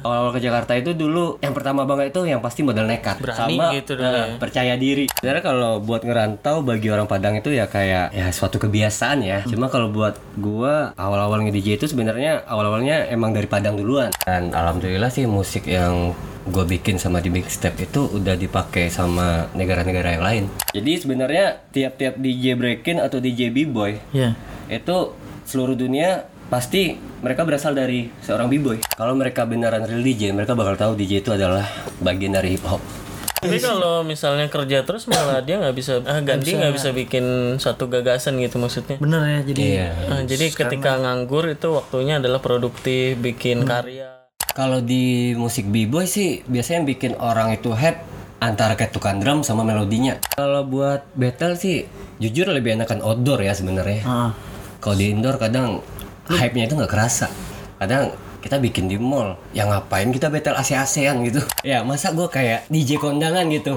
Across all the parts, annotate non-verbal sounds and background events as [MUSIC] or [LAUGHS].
awal-awal ke Jakarta itu dulu yang pertama banget itu yang pasti modal nekat Berani sama gitu dulu eh, ya. percaya diri. Sebenarnya kalau buat ngerantau bagi orang Padang itu ya kayak ya suatu kebiasaan ya. Cuma kalau buat gua awal-awal nge-DJ itu sebenarnya awal-awalnya emang dari Padang duluan. Dan alhamdulillah sih musik yang gue bikin sama di mixtape itu udah dipakai sama negara-negara yang lain. Jadi sebenarnya tiap-tiap DJ breaking atau DJ b-boy Ya. itu seluruh dunia pasti mereka berasal dari seorang b-boy. Kalau mereka beneran real DJ, mereka bakal tahu DJ itu adalah bagian dari hip hop. Tapi kalau misalnya kerja terus malah dia nggak bisa ah, ganti nggak bisa bikin satu gagasan gitu maksudnya. Bener ya jadi Iya. Ah, jadi ketika nganggur itu waktunya adalah produktif, bikin karya. Kalau di musik b-boy sih biasanya yang bikin orang itu head antara ketukan drum sama melodinya. Kalau buat battle sih jujur lebih enakan outdoor ya sebenarnya. Ah. Kalau di indoor kadang hype-nya itu nggak kerasa. Kadang kita bikin di mall Yang ngapain kita battle AC ASEAN gitu? Ya masa gue kayak DJ kondangan gitu?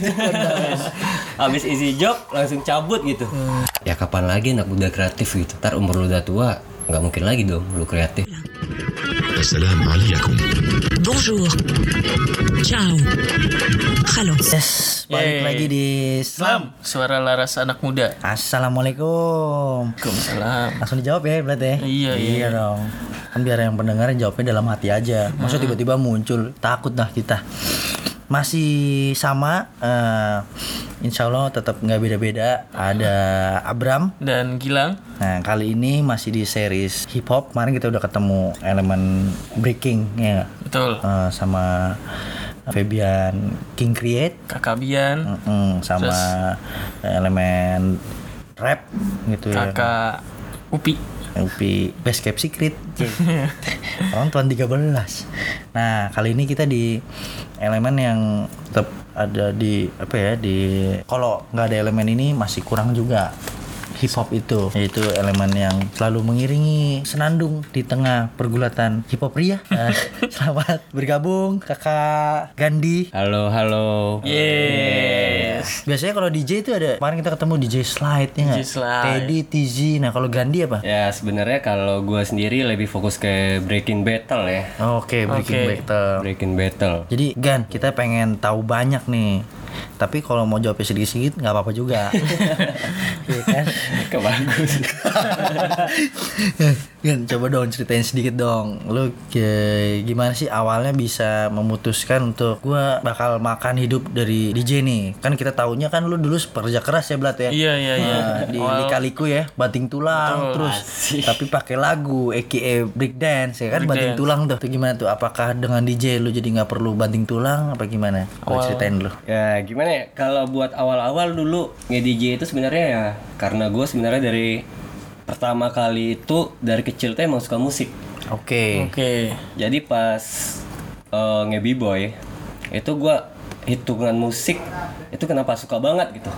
[LAUGHS] Habis isi job langsung cabut gitu. Hmm. ya kapan lagi anak muda kreatif gitu? Ntar umur lu udah tua nggak mungkin lagi dong lu kreatif. Assalamualaikum. Bonjour. Ciao. Halo. Yes balik Yeay. lagi di Slam. Suara laras anak muda. Assalamualaikum. Waalaikumsalam. Langsung dijawab ya berarti ya? Iya, iya. dong. Kan biar yang pendengar jawabnya dalam hati aja. Masa tiba-tiba muncul takut dah kita. Masih sama, eh, insya Allah tetap nggak beda-beda. Ada Abram. Dan Gilang. Nah kali ini masih di series hip hop. Kemarin kita udah ketemu elemen breaking ya? Betul. Eh, sama Fabian King Create. Kakak Bian. Mm, sama elemen rap gitu ya. Kakak Upi. Upi Best Kept Secret Orang tuan 13 Nah kali ini kita di elemen yang tetap ada di apa ya di kalau nggak ada elemen ini masih kurang juga hip hop itu yaitu elemen yang selalu mengiringi senandung di tengah pergulatan hip hop ria Nah, [LAUGHS] selamat bergabung kakak Gandhi Halo, halo. Yes. biasanya kalau DJ itu ada kemarin kita ketemu DJ Slide ya? DJ Slide. Teddy TZ nah kalau Gandhi apa Ya sebenarnya kalau gue sendiri lebih fokus ke breaking battle ya. Oke, Breaking Oke. Battle. Breaking battle. Jadi Gan, kita pengen tahu banyak nih. Tapi kalau mau jawabnya sedikit-sedikit nggak apa-apa juga. [LAUGHS] Iya kan? Kebagus. Gan, [LAUGHS] coba dong ceritain sedikit dong. Lu ke- gimana sih awalnya bisa memutuskan untuk gua bakal makan hidup dari DJ nih? Kan kita taunya kan lu dulu pekerja keras ya Blat ya. Iya, iya, iya. Nah, di lika-liku ya, banting tulang terus tapi pakai lagu aka break dance ya kan banting tulang tuh. Itu gimana tuh? Apakah dengan DJ lu jadi nggak perlu banting tulang apa gimana? Coba ceritain dulu. ya gimana ya? Kalau buat awal-awal dulu nge-DJ itu sebenarnya ya karena gue sebenarnya dari pertama kali itu dari kecil tuh emang suka musik. Oke. Oke. Jadi pas uh, nge-b-boy itu gue hitungan musik itu kenapa suka banget gitu.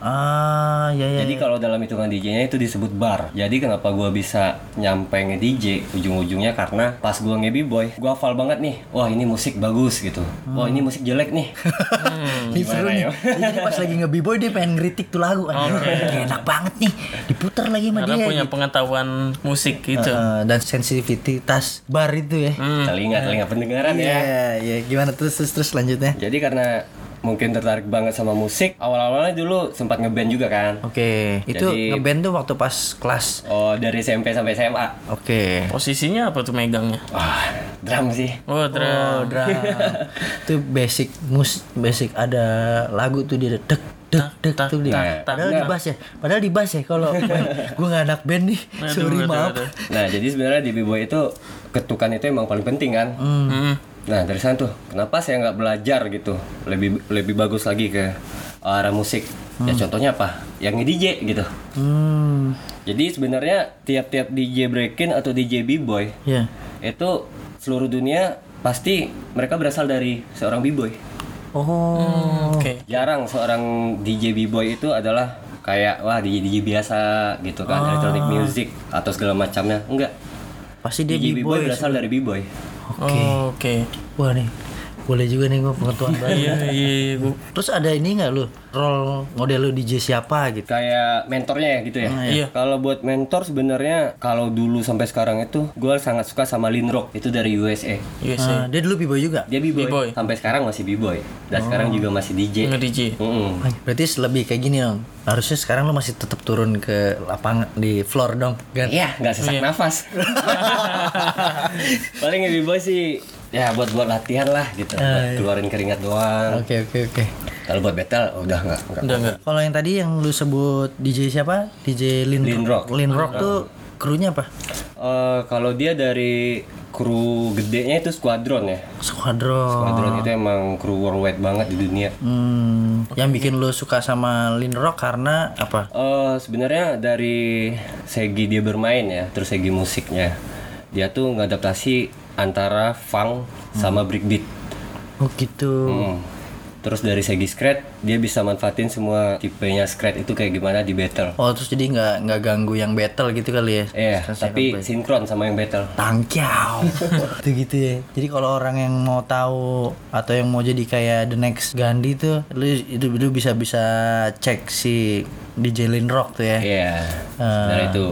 Ah, ya ya. Jadi kalau dalam hitungan DJ-nya itu disebut bar. Jadi kenapa gua bisa nyampe nge-DJ ujung-ujungnya karena pas gua nge-b-boy, gua hafal banget nih. Wah, ini musik bagus gitu. Wah, ini musik jelek nih. [LAUGHS] Ini seru nih. ya? Jadi pas lagi nge-b-boy dia pengen ngeritik tuh lagu. Aduh, Enak banget nih. Diputar lagi sama Karena dia. punya gitu. pengetahuan musik gitu. Eh, dan sensitivitas bar itu ya. telinga, telinga pendengaran Iya, ya. iya. Gimana terus terus terus lanjutnya? Jadi karena mungkin tertarik banget sama musik, awal-awalnya dulu sempat ngeband juga kan. Oke, itu Jadi- ngeband tuh waktu pas kelas. Oh, dari SMP sampai SMA. Oke. Posisinya apa tuh megangnya? Wah, drum sih. Oh, Oh, drum. drum. [LAUGHS] itu basic mus basic ada lagu tuh dia dek dek dek tak, tuh dia. tak, tak, Padahal di bass ya. Padahal di bass ya kalau [LAUGHS] gue nggak anak band nih. Sorry maaf. Nah, jadi sebenarnya di b-boy itu ketukan itu emang paling penting kan. Hmm. Nah dari sana tuh, kenapa saya nggak belajar gitu, lebih lebih bagus lagi ke arah musik. Ya contohnya apa? Yang nge-DJ gitu. Hmm. Jadi sebenarnya tiap-tiap DJ breaking atau DJ b-boy Ya. itu seluruh dunia pasti mereka berasal dari seorang b-boy. Oh. Oke. Jarang seorang DJ b-boy itu adalah kayak wah DJ DJ biasa gitu kan, electronic music atau segala macamnya. Enggak. Pasti dia DJ b-boy. b-boy berasal dari b-boy. Oke. Oh, Oke. Wah nih, boleh juga nih gue pengetahuan baru. Iya iya iya Terus ada ini nggak lu role model lu DJ siapa gitu? kayak mentornya ya gitu ya. iya. Kalau buat mentor sebenarnya kalau dulu sampai sekarang itu gue sangat suka sama Lin Rock itu dari USA. USA Ah, dia dulu b-boy juga. Dia b-boy. B-boy. Sampai sekarang masih b-boy. Dan sekarang juga masih DJ. nge-DJ. Mm-mm. Ah, Berarti lebih kayak gini dong. Harusnya sekarang lu masih tetap turun ke lapangan di floor dong, kan? Iya, nggak sesak Iya. nafas. [LAUGHS] Paling b-boy sih ya buat buat latihan lah gitu. Ah, Buat iya. keluarin keringat doang. Oke oke oke. Kalau buat battle udah nggak nggak. Udah enggak. Kalau yang tadi yang lu sebut DJ siapa? DJ Lin, Lin Rock. Lin Rock tuh krunya apa? Eh, kalau dia dari kru gedenya itu squadron ya. Squadron. Squadron itu emang kru worldwide banget di dunia. Hmm, yang bikin lu suka sama Lin Rock karena apa? Eh sebenarnya dari segi dia bermain ya, terus segi musiknya, dia tuh ngadaptasi antara funk sama breakbeat. Oh gitu. Hmm. Terus dari segi scratch, dia bisa manfaatin semua tipenya scratch itu kayak gimana di battle. Oh terus jadi nggak nggak ganggu yang battle gitu kali ya? Iya, tapi sinkron sama yang battle. Tangkiau [LAUGHS] itu gitu ya jadi kalau orang yang mau tahu atau yang mau jadi kayak the next Gandhi tuh lu itu lu bisa bisa cek si DJ Lin Rock tuh ya Iya. Sebenarnya itu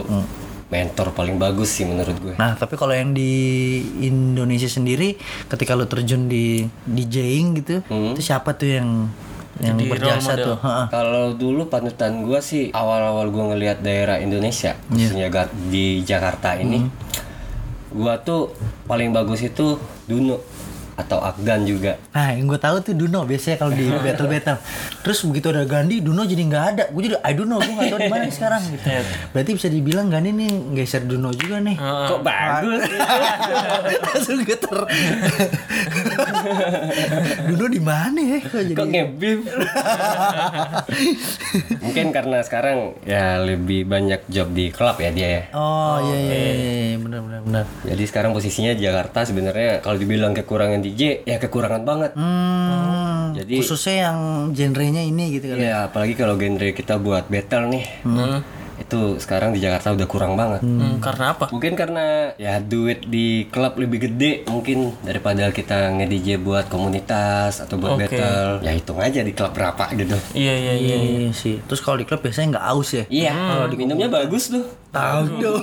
mentor paling bagus sih menurut gue. nah tapi kalau yang di Indonesia sendiri ketika lu terjun di DJing gitu itu siapa tuh yang yang Jadi berjasa tuh. Kalau dulu panutan gue sih awal-awal gue ngelihat daerah Indonesia, khususnya ga- di Jakarta ini, gua tuh paling bagus itu Duno atau Akdan juga. Nah, yang gue tahu tuh Duno biasanya kalau di [LAUGHS] battle battle. Terus begitu ada Gandhi, Duno jadi nggak ada. Gue jadi I don't know, gue nggak tahu di mana sekarang. [LAUGHS] Gitu. Berarti bisa dibilang Gandhi nih geser Duno juga nih. Kok bagus? [LAUGHS] Langsung geter. Duno di mana ya? Kok jadi Kok ngebim? Mungkin karena sekarang ya lebih banyak job di klub ya dia ya. Oh, iya iya iya benar benar benar. Jadi sekarang posisinya di Jakarta sebenarnya kalau dibilang kekurangan DJ ya kekurangan banget. Hmm, Jadi- khususnya yang genrenya ini gitu kan. Ya apalagi kalau genre kita buat battle nih. Itu sekarang di Jakarta udah kurang banget. Hmm, karena apa? Mungkin karena ya duit di klub lebih gede mungkin daripada kita nge-DJ buat komunitas atau buat Oke. battle. Ya hitung aja di klub berapa gitu. Iya iya iya. Iya, iya sih. Terus kalau di klub biasanya nggak aus ya? Iya, minumnya bagus tuh. Tahu dong.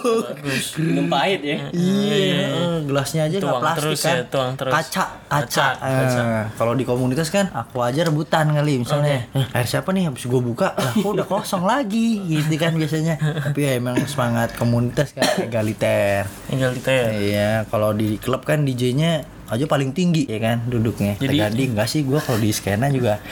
Minum pahit ya. Iya, eh, gelasnya aja nggak Tuang plastik terus kan? ya, tuang terus. Kaca, kaca. Kaca, Eh, kalau di komunitas kan aku aja rebutan kali misalnya. Eh, air siapa nih habis gue buka, lah kok udah kosong lagi gitu kan biasanya. [LAUGHS] Tapi ya emang semangat komunitas kan egaliter. Egaliter. Iya, kalau di klub kan DJ-nya aja paling tinggi ya kan duduknya. Jadi- Jadi enggak sih gua kalau di skena juga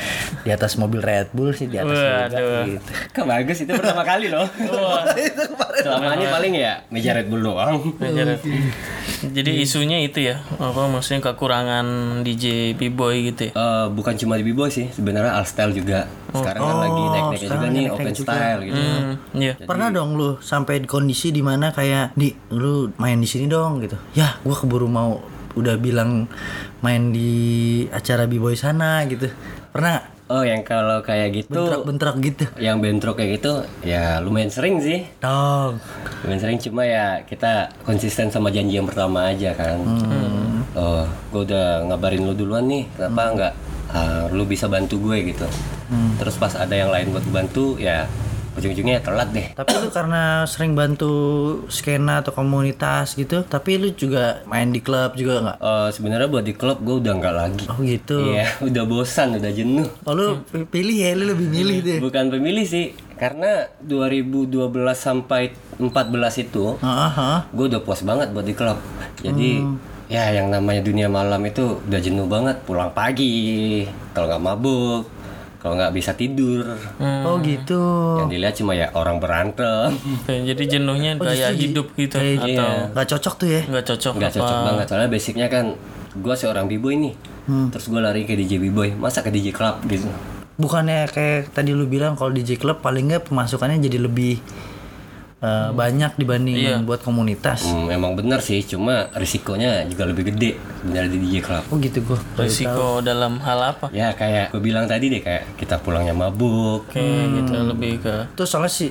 di atas mobil Red Bull sih di atas juga Waduh. gitu. [LAUGHS] Kan bagus itu pertama kali loh. [LAUGHS] [LAUGHS] Selama ini paling ya meja Red Bull doang. Belajar. Jadi isunya itu ya, apa maksudnya kekurangan DJ B-boy gitu ya. Eh, bukan cuma di B-boy sih, sebenarnya All Style juga. Sekarang kan lagi naik-naiknya juga sekarang nih naik-naik Open juga. Style gitu. Hmm, iya. Pernah dong lu sampai di kondisi di mana kayak di lu main di sini dong gitu. Ya, gua keburu mau udah bilang main di acara b-boy sana gitu. Pernah? Oh, yang kalau kayak gitu bentrok-bentrok gitu. yang bentrok kayak gitu ya lumayan sering sih. Dong. Lumayan sering cuma ya kita konsisten sama janji yang pertama aja kan. Oh, gue udah ngabarin lu duluan nih, kenapa nggak ah, lu bisa bantu gue gitu. Terus pas ada yang lain buat bantu ya ujung-ujungnya telat deh. Tapi lu karena sering bantu skena atau komunitas gitu, tapi lu juga main di klub juga nggak? Eh, sebenarnya buat di klub gue udah nggak lagi. Oh gitu. Iya, [LAUGHS] udah bosan, udah jenuh. Oh lu pi- pilih ya, lu lebih milih deh. Bukan pemilih sih, karena 2012 sampai 14 itu Ah, ah. gue udah puas banget buat di klub. Jadi ya yang namanya dunia malam itu udah jenuh banget. Pulang pagi, kalau nggak mabuk, kalau nggak bisa tidur. Oh gitu. Yang dilihat cuma ya orang berantem. Oke, Jadi jenuhnya kayak hidup gitu Kayak atau Gak cocok tuh ya? nggak cocok Nggak cocok banget. Soalnya basicnya kan gue seorang b-boy nih. Terus gue lari ke DJ b-boy, masa ke DJ club gitu. Bukannya kayak tadi lu bilang kalau DJ klub paling nggak pemasukannya jadi lebih eh, banyak dibanding Iya. buat komunitas. Hmm, emang bener sih, cuma risikonya juga lebih gede sebenarnya di DJ club. Oh gitu gua. Risiko dalam hal apa? Ya kayak gue bilang tadi deh kayak kita pulangnya mabuk. Oke, gitu lebih ke Itu soalnya si,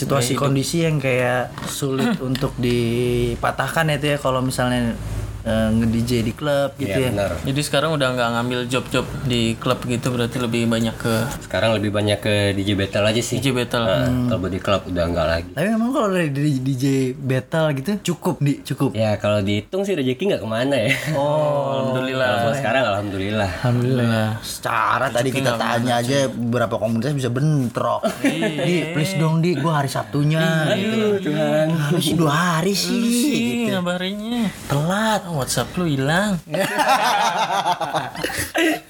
situasi kondisi yang kayak sulit [CLEARS THROAT] untuk dipatahkan itu ya kalau misalnya eh, nge-DJ di klub gitu Iya ya. benar. Jadi sekarang udah nggak ngambil job-job di klub gitu berarti lebih banyak ke Sekarang lebih banyak ke DJ battle aja sih. DJ battle. Nah, Kalau buat di klub udah enggak lagi. Tapi memang kalau dari DJ battle gitu cukup di cukup. Ya kalau dihitung sih rezeki nggak ke mana ya. Oh, alhamdulillah. Kalau sekarang alhamdulillah. Alhamdulillah. Secara tadi kita tanya aja beberapa komunitas bisa bentrok. di please dong di gua hari Sabtunya gitu. Tuhan. Harus dua hari sih. Ih, ngabarinnya. Telat. Oh, WhatsApp lu hilang. [LAUGHS]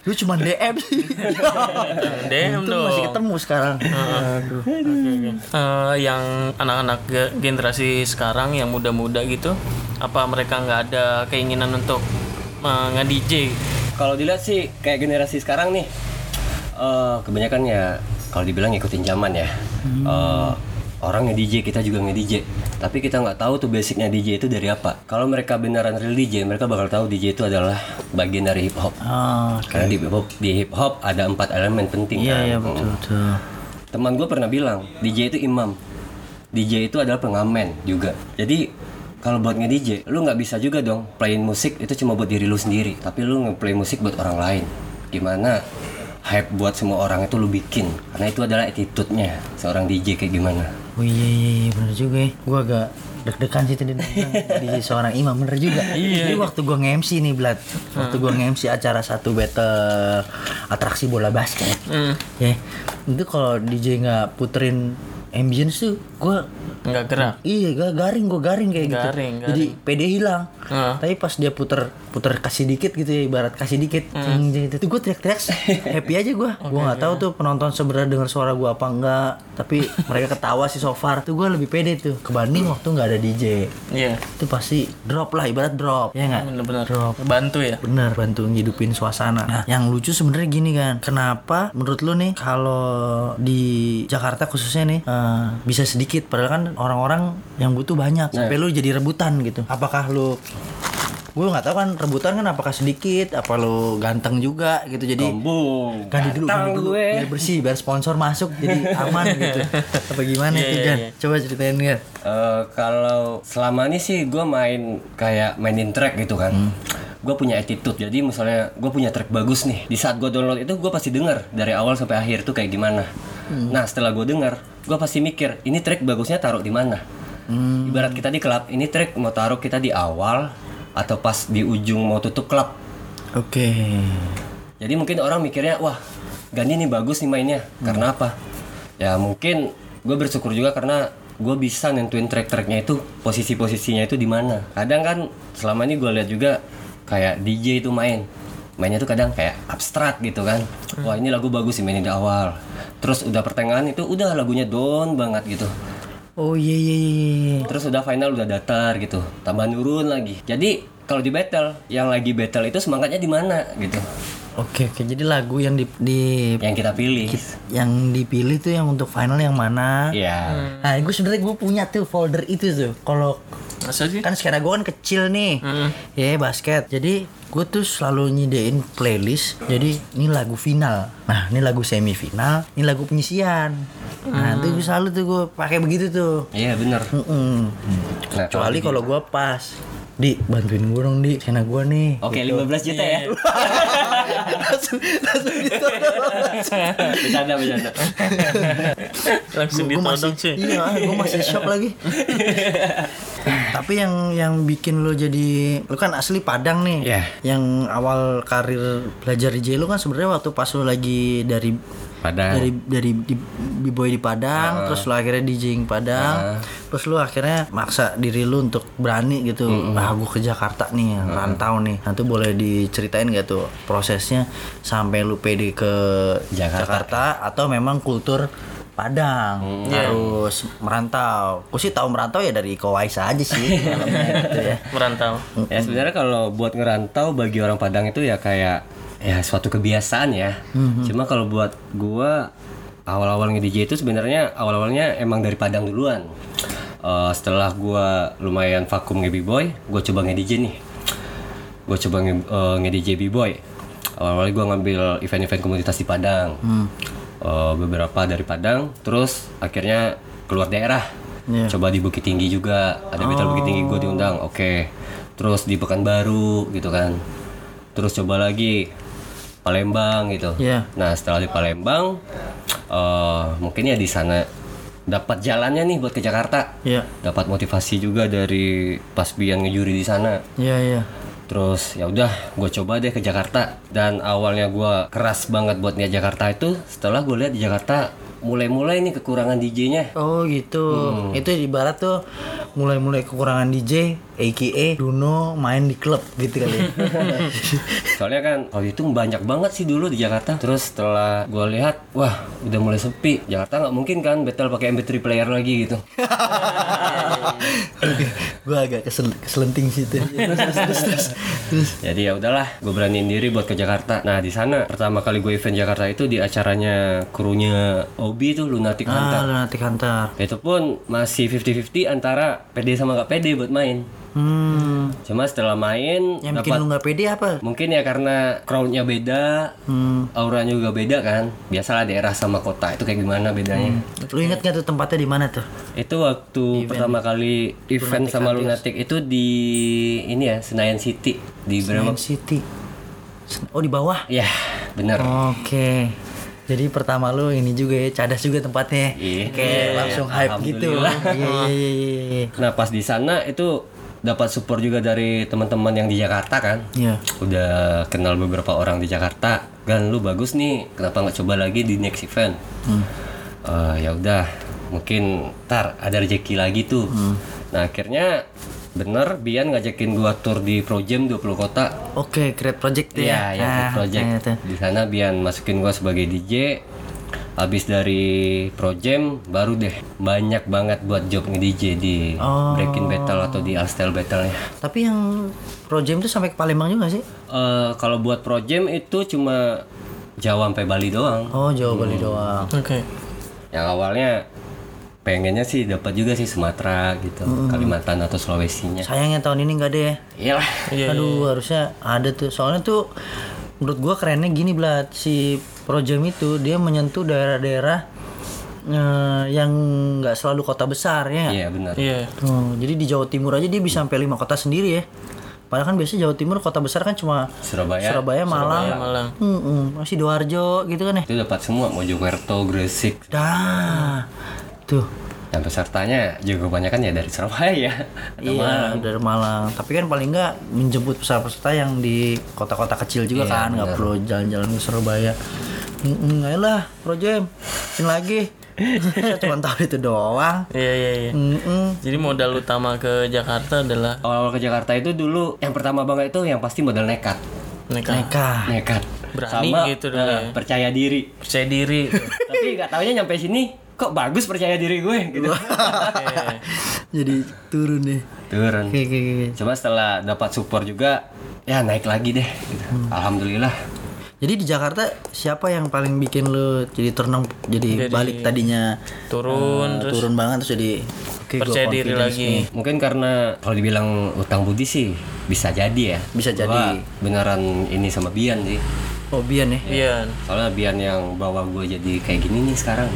Lu cuma DM sih. [LAUGHS] DM Untung dong. masih ketemu sekarang. Aduh. Eh, yang anak-anak ge- generasi sekarang yang muda-muda gitu, apa mereka nggak ada keinginan untuk uh, nge-DJ? Kalau dilihat sih kayak generasi sekarang nih, eh kebanyakan ya kalau dibilang ngikutin zaman ya. Eh, orang nge-DJ kita juga nge-DJ tapi kita nggak tahu tuh basicnya DJ itu dari apa. Kalau mereka beneran real DJ mereka bakal tahu DJ itu adalah bagian dari hip hop. Oh, karena di hip hop di hip hop ada empat elemen penting iya kan. iya Hmm. betul. Betul. teman gue pernah bilang DJ itu imam. DJ itu adalah pengamen juga. Jadi kalau buat nge-DJ lu nggak bisa juga dong playin musik itu cuma buat diri lu sendiri. Tapi lu nge-play musik buat orang lain. Gimana hype buat semua orang itu lu bikin. Karena itu adalah attitude-nya seorang DJ kayak gimana Oh iya iya, iya bener juga ya. Gua agak deg-degan sih tadi di seorang imam bener juga. Jadi waktu gua nge-MC nih Blad. Waktu gua nge-MC acara satu battle atraksi bola basket. Hmm, Ya. Itu kalau DJ nggak puterin ambience tuh gua nggak gerak. Iya, gak garing, gue garing kayak gitu. Garing, Jadi PD hilang. Heeh. Tapi pas dia puter puter kasih dikit gitu ya, ibarat kasih dikit. Cing, itu gue teriak-teriak [LAUGHS] happy aja gue. gue nggak tahu tuh penonton sebenarnya dengar suara gue apa enggak. Tapi mereka ketawa sih so far. Tuh gue lebih pede tuh. Kebanding waktu nggak ada DJ. Iya, Itu pasti drop lah, ibarat drop. Ya nggak? bener-bener. Drop. Bantu ya. Bener bantu ngidupin suasana. Nah, yang lucu sebenarnya gini kan. Kenapa menurut lu nih kalau di Jakarta khususnya nih eh, bisa sedikit padahal kan orang-orang yang butuh banyak sampai lu jadi rebutan gitu. Apakah lu gue nggak tahu kan rebutan kan apakah sedikit apa lu ganteng juga gitu jadi ganti dulu ganti dulu biar bersih biar sponsor masuk jadi [LAUGHS] aman gitu. Apa gimana Iya, itu iya, kan iya. coba ceritain kan Eh, kalau selama ini sih gue main kayak mainin track gitu kan. Gue punya attitude jadi misalnya gue punya track bagus nih di saat gue download itu gue pasti denger dari awal sampai akhir tuh kayak gimana. Nah setelah gue denger gue pasti mikir ini track bagusnya taruh di mana? Ibarat kita di klub ini track mau taruh kita di awal atau pas di ujung mau tutup klub. Oke. Jadi mungkin orang mikirnya wah Gandhi nih bagus nih mainnya. Karena apa? Ya mungkin gue bersyukur juga karena gue bisa nentuin track-tracknya itu posisi-posisinya itu di mana. Kadang kan selama ini gue lihat juga kayak DJ itu main mainnya tuh kadang kayak abstrak gitu kan. Wah ini lagu bagus sih mainin di awal. Terus udah pertengahan itu udah lagunya down banget gitu. oh iya iya iya iya. Terus udah final udah datar gitu. Tambah nurun lagi. Jadi kalau di battle yang lagi battle itu semangatnya di mana gitu. Oke oke jadi lagu yang di, di Yang kita pilih. yang dipilih tuh yang untuk final yang mana? Iya. Nah, gue sebenarnya gue punya tuh folder itu tuh. Kalau Masa sih? kan sekarang gue kan kecil nih, ya basket. Jadi gue tuh selalu nyediain playlist. Jadi ini lagu final. Nah, ini lagu semifinal. Ini lagu penyisian. Nah, itu gue selalu tuh gue pakai begitu tuh. Iya bener. Mm-mm. Nah, Kecuali kalau gue pas. Di bantuin gue dong di skena gue nih. Oke, 15 juta ya. [LAUGHS] langsung langsung ditodong. bercanda, bercanda. Langsung ditodong masih, sih. Iya, gue masih shock lagi. Tapi yang yang bikin lo jadi lo kan asli Padang nih. Iya. Yang awal karir belajar DJ lo kan sebenarnya waktu pas lo lagi dari Padang. dari dari di b-boy di Padang, terus lo akhirnya DJing Padang, terus lo akhirnya maksa diri lo untuk berani gitu. Ah, gue ke Jakarta nih, rantau nih. Nanti boleh diceritain gak tuh prosesnya sampai lu pede ke Jakarta. Jakarta atau memang kultur Padang harus merantau. Aku sih tahu merantau ya dari Iko Wais aja sih. dalamnya [LAUGHS] gitu ya. Merantau. Ya sebenarnya kalau buat ngerantau bagi orang Padang itu ya kayak ya suatu kebiasaan ya. Cuma kalau buat gua awal-awal nge-DJ itu sebenarnya awal-awalnya emang dari Padang duluan. Eh, setelah gua lumayan vakum nge-B-boy, gua coba nge-DJ nih. Gua coba nge- eh, nge-DJ B-boy. Awal-awalnya gua ngambil event-event komunitas di Padang. Eh, beberapa dari Padang, terus akhirnya keluar daerah. Iya. Coba di Bukit Tinggi juga, ada battle Bukit Tinggi gue diundang. Oke. terus di Pekanbaru gitu kan terus coba lagi Palembang gitu Iya. nah setelah di Palembang eh mungkin ya di sana dapat jalannya nih buat ke Jakarta Iya. dapat motivasi juga dari pas Bian ngejuri di sana Iya iya. Terus ya udah, gue coba deh ke Jakarta. Dan awalnya gue keras banget buat niat Jakarta itu. Setelah gue lihat di Jakarta mulai-mulai nih kekurangan DJ-nya. Oh gitu. Itu ibarat tuh mulai-mulai kekurangan DJ, aka Duno main di klub gitu kali. ya. [LAUGHS] Soalnya kan waktu itu banyak banget sih dulu di Jakarta. Terus setelah gue lihat, wah udah mulai sepi. Jakarta nggak mungkin kan battle pakai MP3 player lagi gitu. [LAUGHS] gue agak kesel keselenting [LAUGHS] terus terus terus. terus. Jadi ya udahlah, gue beraniin diri buat ke Jakarta. Nah di sana pertama kali gue event Jakarta itu di acaranya krunya Obi tuh Lunatic Hunter. Ah, Lunatic Hunter. Itu pun masih 50-50 antara pede sama gak pede buat main. Hmm. Cuma setelah main Yang bikin dapat lu nggak pede apa? mungkin ya karena crowdnya beda, Hmm. auranya juga beda kan. Biasalah daerah sama kota itu kayak gimana bedanya. Lu inget gak tuh tempatnya di mana tuh? Itu waktu pertama kali event sama Lunatic itu di ini ya Senayan City di berapa? Senayan City. Oh di bawah. Ya bener. Oke. Jadi pertama lu ini juga ya, cadas juga tempatnya. Iya. Kayak langsung hype gitu. Iya iya iya iya, iya. Nah pas di sana itu dapat support juga dari teman-teman yang di Jakarta kan. Iya. Udah kenal beberapa orang di Jakarta. Gan lu bagus nih, kenapa nggak coba lagi di next event? Eh, ya udah, mungkin ntar ada rezeki lagi tuh. Nah akhirnya bener Bian ngajakin gua tour di Project 20 kota. Oke, Great Project tuh Iya, ya. ya, Ah, Project. tuh. Di sana Bian masukin gua sebagai DJ. Habis dari Project baru deh banyak banget buat job nge-DJ di Oh. Breaking Battle atau di All Style Battle ya. Tapi yang Pro Jam tuh sampai ke Palembang juga sih? Eh, kalau buat Project itu cuma Jawa sampai Bali doang. Oh, Jawa Bali doang. Oke. Yang awalnya pengennya sih dapat juga sih Sumatera gitu, Kalimantan atau Sulawesinya. Sayangnya tahun ini nggak ada ya. Iyalah. Iya. Aduh, harusnya ada tuh. Soalnya tuh menurut gua kerennya gini Blat, si Pro Jam itu dia menyentuh daerah-daerah eh, yang nggak selalu kota besar ya. Iya benar. Iya. Oh, jadi di Jawa Timur aja dia bisa sampai lima kota sendiri ya. Padahal kan biasanya Jawa Timur kota besar kan cuma Surabaya. Surabaya, Malang, Surabaya, Malang. Hmm, hmm, masih Doarjo gitu kan ya. Itu dapat semua Mojokerto, Gresik. Dah. Tuh. Dan pesertanya juga kebanyakan ya dari Surabaya. Iya, dari Malang. Tapi kan paling nggak menjemput peserta-peserta yang di kota-kota kecil juga Iya, kan, nggak perlu jalan-jalan ke Surabaya. Hmm, ayolah, Pro Jam, sini lagi. [LAUGHS] Saya cuma tahu itu doang. Iya iya iya. Jadi modal utama ke Jakarta adalah Awal-awal ke Jakarta itu dulu yang pertama banget itu yang pasti modal nekat. mereka Nikah. Nekat. Berani Sama gitu dulu eh, ya. percaya diri. percaya diri. [LAUGHS] Tapi nggak taunya nyampe sini kok bagus percaya diri gue gitu. Oke. [LAUGHS] Jadi turun deh. Turun. Oke, oke, oke. Coba setelah dapat support juga ya naik lagi deh. gitu. Alhamdulillah. Jadi di Jakarta siapa yang paling bikin lu jadi terang jadi, Jadi balik tadinya Turun eh, terus turun banget terus jadi oke gua percaya diri lagi. nih. Mungkin karena kalau dibilang utang budi sih bisa jadi ya. Bisa Gua jadi. beneran ini sama Bian sih. Oh Bian ya. Iya. Soalnya Bian yang bawa gue jadi kayak gini nih sekarang.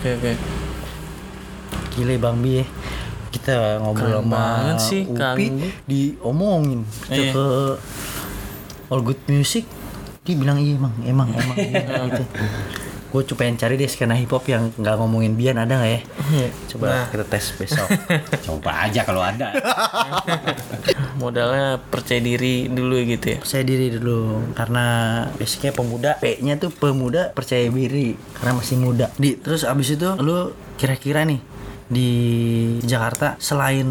Oke oke. Gile Bang Bi ya. Kita ngobrol Keren sama sih, Upi Bi. diomongin Kita Iya. ke All Good Music dia bilang iya emang emang [LAUGHS] emang iya, gitu. Gue coba pengen cari deh skena hip hop yang nggak ngomongin Bian ada nggak ya? Coba kita tes besok. [LAUGHS] Coba aja kalau ada. [LAUGHS] Modalnya percaya diri dulu gitu ya. percaya diri dulu karena basicnya pemuda P-nya tuh pemuda percaya diri karena masih muda di terus abis itu lu kira-kira nih di Jakarta selain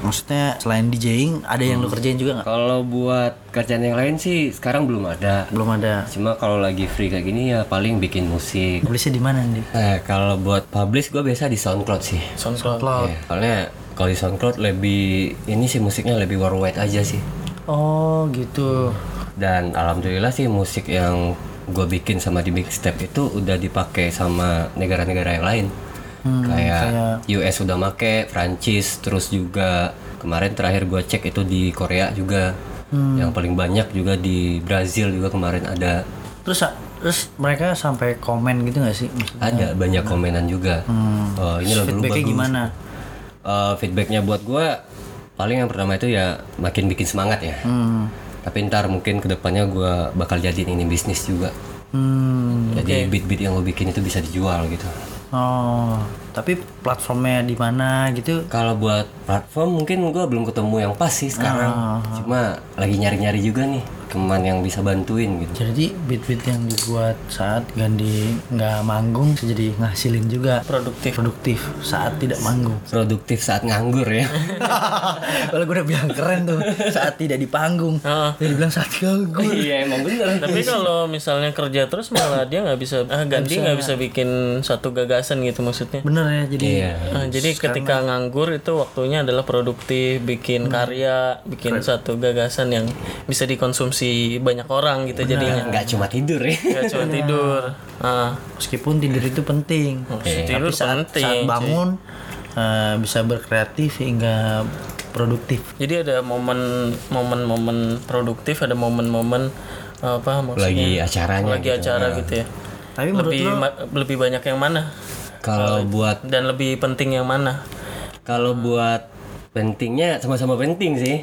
maksudnya selain DJing ada yang lu kerjain juga nggak Kalau buat kerjaan yang lain sih sekarang belum ada. belum ada Cuma kalau lagi free kayak gini ya paling bikin musik. publisnya di mana nih Eh, kalau buat publish gue biasa di SoundCloud sih. SoundCloud. Cloud Iya, soalnya kalau di SoundCloud lebih ini sih musiknya lebih worldwide aja sih. oh gitu Dan alhamdulillah sih musik yang gue bikin sama di mixtape itu udah dipakai sama negara-negara yang lain. Kayak, US udah make, Prancis, terus juga kemarin terakhir gue cek itu di Korea juga. Yang paling banyak juga di Brazil juga kemarin ada. terus terus mereka sampai komen gitu nggak sih Maksudnya, Ada banyak komenan juga. Oh, ini lagu feedbacknya bagus. gimana Eh, feedbacknya buat gue paling yang pertama itu ya makin bikin semangat ya Hmm. tapi ntar mungkin ke depannya gue bakal jadiin ini bisnis juga Hmm. jadi beat-beat yang lo bikin itu bisa dijual gitu Oh, tapi platformnya di mana gitu? kalau buat platform mungkin gue belum ketemu yang pas sih sekarang Ah. cuma lagi nyari-nyari juga nih teman yang bisa bantuin gitu. Jadi beat-beat yang dibuat saat Gandhi nggak manggung jadi ngasilin juga produktif. produktif saat tidak manggung. produktif saat nganggur ya. [LAUGHS] Kalau gue udah bilang keren tuh saat tidak di panggung, Heeh. dia bilang saat nganggur. iya emang bener. Tapi kalau misalnya kerja terus malah dia nggak bisa ah ganti nggak bisa bikin satu gagasan gitu maksudnya. Bener ya, jadi iya. Ah, jadi ketika nganggur itu waktunya adalah produktif, bikin karya, bikin satu gagasan yang bisa dikonsumsi banyak orang gitu jadinya. nggak cuma tidur ya Gak cuma tidur. Ah, meskipun tidur itu penting, tidur tapi saat, penting. saat bangun eh, bisa berkreatif hingga produktif. Jadi ada momen momen-momen produktif, ada momen-momen apa maksudnya? lagi acaranya lagi gitu. acara gitu ya. Tapi menurut Lebih lo ma- lebih banyak yang mana? kalau buat Dan lebih penting yang mana? kalau buat pentingnya sama-sama penting sih.